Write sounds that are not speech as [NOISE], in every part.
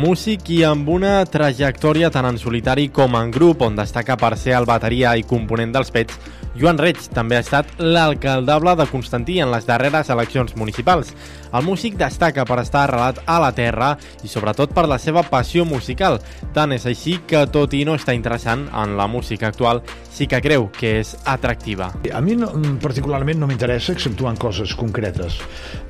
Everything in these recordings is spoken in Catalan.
músic i amb una trajectòria tant en solitari com en grup, on destaca per ser el bateria i component dels Pets, Joan Reig també ha estat l'alcaldable de Constantí en les darreres eleccions municipals. El músic destaca per estar arrelat a la terra i sobretot per la seva passió musical. Tant és així que, tot i no estar interessant en la música actual, sí que creu que és atractiva. A mi no, particularment no m'interessa exceptuant coses concretes,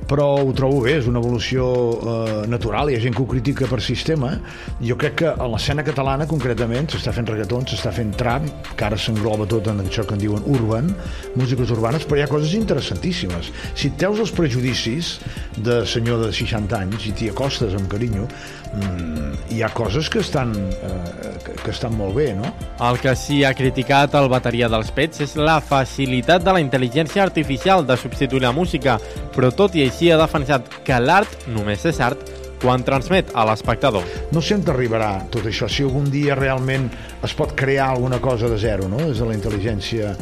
però ho trobo bé, és una evolució eh, natural, hi ha gent que ho critica per sistema. Jo crec que a l'escena catalana, concretament, s'està fent reggaeton, s'està fent trap, que ara s'engloba tot en això que en diuen urban, músiques urbanes, però hi ha coses interessantíssimes. Si et teus els prejudicis de senyor de 60 anys i t'hi acostes amb carinyo, mmm, hi ha coses que estan, eh, que, que estan molt bé, no? El que sí ha criticat el bateria dels Pets és la facilitat de la intel·ligència artificial de substituir la música, però tot i així ha defensat que l'art només és art quan transmet a l'espectador. No sé on arribarà tot això, si algun dia realment es pot crear alguna cosa de zero, no?, des de la intel·ligència...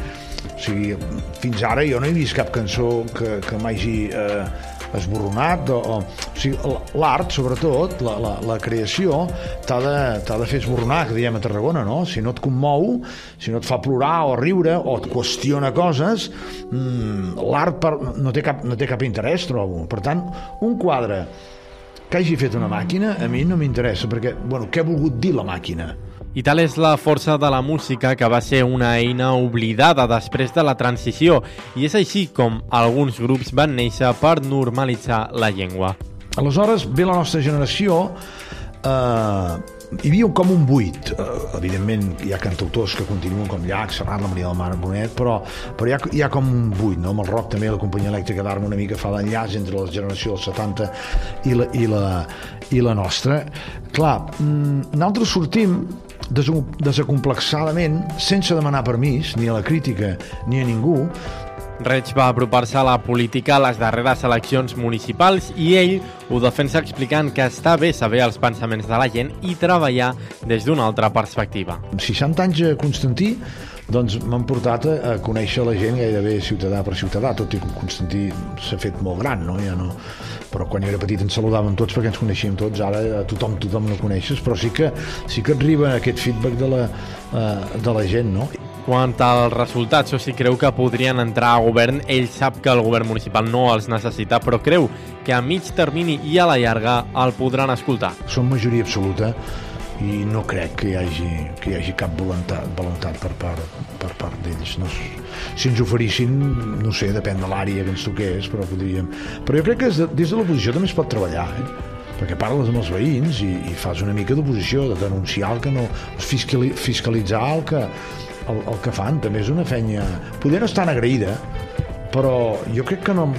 O sigui, fins ara jo no he vist cap cançó que, que m'hagi eh, esborronat o, o, o sigui, l'art sobretot la, la, la creació t'ha de, de fer esborronar que diem a Tarragona no? si no et commou si no et fa plorar o riure o et qüestiona coses mmm, l'art no, té cap, no té cap interès trobo per tant un quadre que hagi fet una màquina a mi no m'interessa perquè, bueno, què ha volgut dir la màquina? I tal és la força de la música que va ser una eina oblidada després de la transició i és així com alguns grups van néixer per normalitzar la llengua. Aleshores ve la nostra generació eh, hi havia com un buit uh, evidentment hi ha cantautors que continuen com Llach, Serrat, la Maria del Mar Bonet però, però hi, ha, hi ha com un buit no? amb el rock també la companyia elèctrica d'Arma una mica fa d'enllaç entre la generació dels 70 i la, i la, i la nostra clar, mm, nosaltres sortim desacomplexadament, sense demanar permís, ni a la crítica ni a ningú, Reig va apropar-se a la política a les darreres eleccions municipals i ell ho defensa explicant que està bé saber els pensaments de la gent i treballar des d'una altra perspectiva. 60 anys a Constantí doncs m'han portat a, conèixer la gent gairebé ciutadà per ciutadà, tot i que Constantí s'ha fet molt gran, no? Ja no però quan jo era petit ens saludàvem tots perquè ens coneixíem tots, ara tothom, tothom no coneixes, però sí que, sí que arriba aquest feedback de la, uh, de la gent, no? Quant als resultats, o si creu que podrien entrar a govern, ell sap que el govern municipal no els necessita, però creu que a mig termini i a la llarga el podran escoltar. Són majoria absoluta i no crec que hi hagi, que hi hagi cap voluntat, voluntat per part, per part d'ells. No, si ens oferissin, no sé, depèn de l'àrea que ens toqués, però podríem... Però jo crec que des de l'oposició també es pot treballar, eh? perquè parles amb els veïns i, i fas una mica d'oposició, de denunciar el que no... fiscalitzar el que, el, el que fan també és una feina... Poder no estan agraïda, però jo crec que no,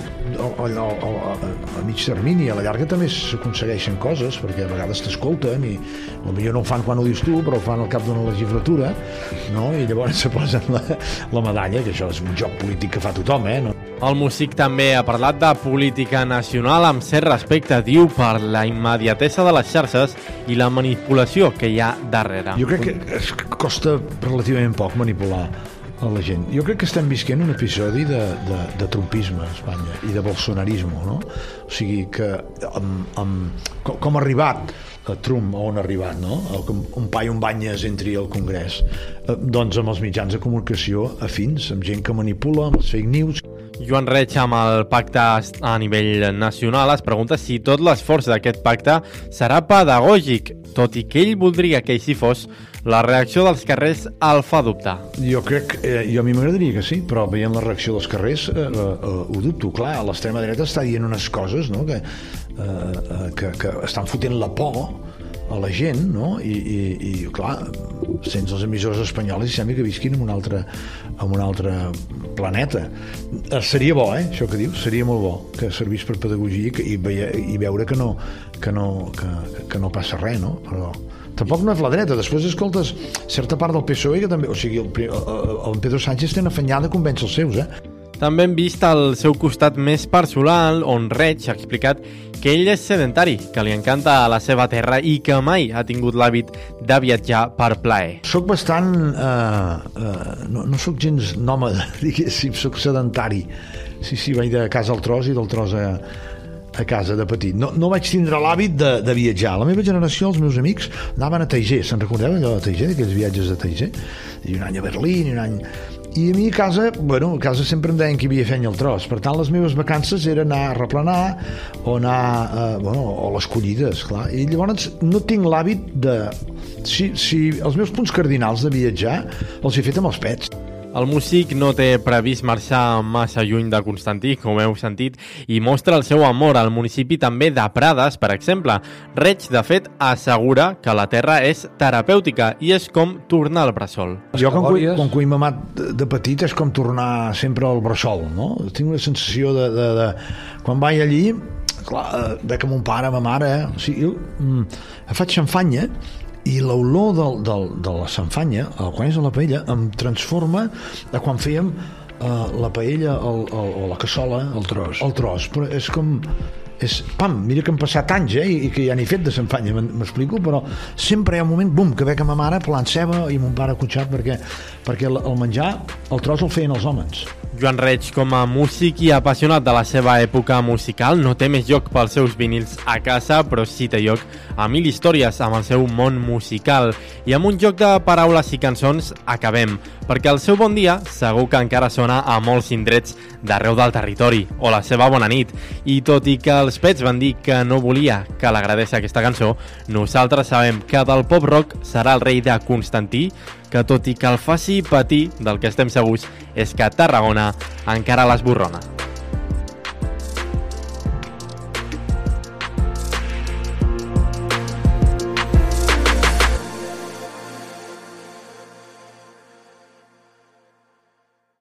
a, a, a, a mig termini, a la llarga també s'aconsegueixen coses, perquè a vegades t'escolten i potser no ho fan quan ho dius tu, però ho fan al cap d'una legislatura, no? i llavors se posen la, la medalla, que això és un joc polític que fa tothom, eh? No? El músic també ha parlat de política nacional amb cert respecte, diu, per la immediatesa de les xarxes i la manipulació que hi ha darrere. Jo crec que costa relativament poc manipular a la gent. Jo crec que estem visquent un episodi de, de, de trumpisme a Espanya i de bolsonarisme, no? O sigui que amb, amb, com, com ha arribat a Trump on ha arribat, no? Un pa i un banyes entri al Congrés. Eh, doncs amb els mitjans de comunicació afins, amb gent que manipula, amb les fake news. Joan Reig, amb el pacte a nivell nacional, es pregunta si tot l'esforç d'aquest pacte serà pedagògic, tot i que ell voldria que així fos, la reacció dels carrers el fa dubtar. Jo crec, eh, jo a mi m'agradaria que sí, però veient la reacció dels carrers eh, eh, ho dubto. Clar, l'extrema dreta està dient unes coses no? que, eh, eh, que, que estan fotent la por a la gent, no? I, i, i clar, sense els emissors espanyols i sembla que visquin en un altre, en un altre planeta. Eh, seria bo, eh, això que dius, seria molt bo que servís per pedagogia i, i veure que no, que no, que, que no passa res, no? Però, Tampoc no és la dreta. Després escoltes certa part del PSOE que també... O sigui, el, el, el Pedro Sánchez té una afanyada de convèncer els seus, eh? També hem vist el seu costat més personal, on Reig ha explicat que ell és sedentari, que li encanta la seva terra i que mai ha tingut l'hàbit de viatjar per plaer. Soc bastant... Eh, eh, no, no sóc gens nòmada, [LAUGHS] diguéssim, soc sedentari. Sí, sí, vaig de casa al tros i del tros a, a casa de petit. No, no vaig tindre l'hàbit de, de viatjar. La meva generació, els meus amics, anaven a Taiger. Se'n recordeu allò de Taiger, d'aquells viatges de Taiger? I un any a Berlín, i un any... I a mi a casa, bueno, a casa sempre em deien que hi havia feina al tros. Per tant, les meves vacances eren anar a replenar o anar, eh, bueno, o les collides, clar. I llavors no tinc l'hàbit de... Si, si els meus punts cardinals de viatjar els he fet amb els pets. El músic no té previst marxar massa lluny de Constantí, com heu sentit, i mostra el seu amor al municipi també de Prades, per exemple. Reig, de fet, assegura que la terra és terapèutica i és com tornar al bressol. Jo, quan, cui, quan cuim mamat de, de petit, és com tornar sempre al bressol, no? Tinc una sensació de... de, de quan vaig allí, clar, veig que mon pare, ma mare, eh? o sigui, jo, mm, faig xamfanya, i l'olor del, del, de la sanfanya, quan és a la paella, em transforma a quan fèiem uh, la paella el, el, o la cassola, el tros. El tros, però és com és, pam, mira que han passat anys eh, i que ja n'he fet de sanfanya, m'explico però sempre hi ha un moment, bum, que veig que ma mare plant ceba i mon pare cotxat perquè, perquè el, el menjar, el tros el feien els homes Joan Reig, com a músic i apassionat de la seva època musical, no té més lloc pels seus vinils a casa, però sí té lloc a mil històries amb el seu món musical. I amb un joc de paraules i cançons acabem, perquè el seu bon dia segur que encara sona a molts indrets d'arreu del territori, o la seva bona nit. I tot i que els Pets van dir que no volia que l'agradés aquesta cançó, nosaltres sabem que del pop-rock serà el rei de Constantí, que tot i que el faci patir, del que estem segurs és que Tarragona encara l'esborrona.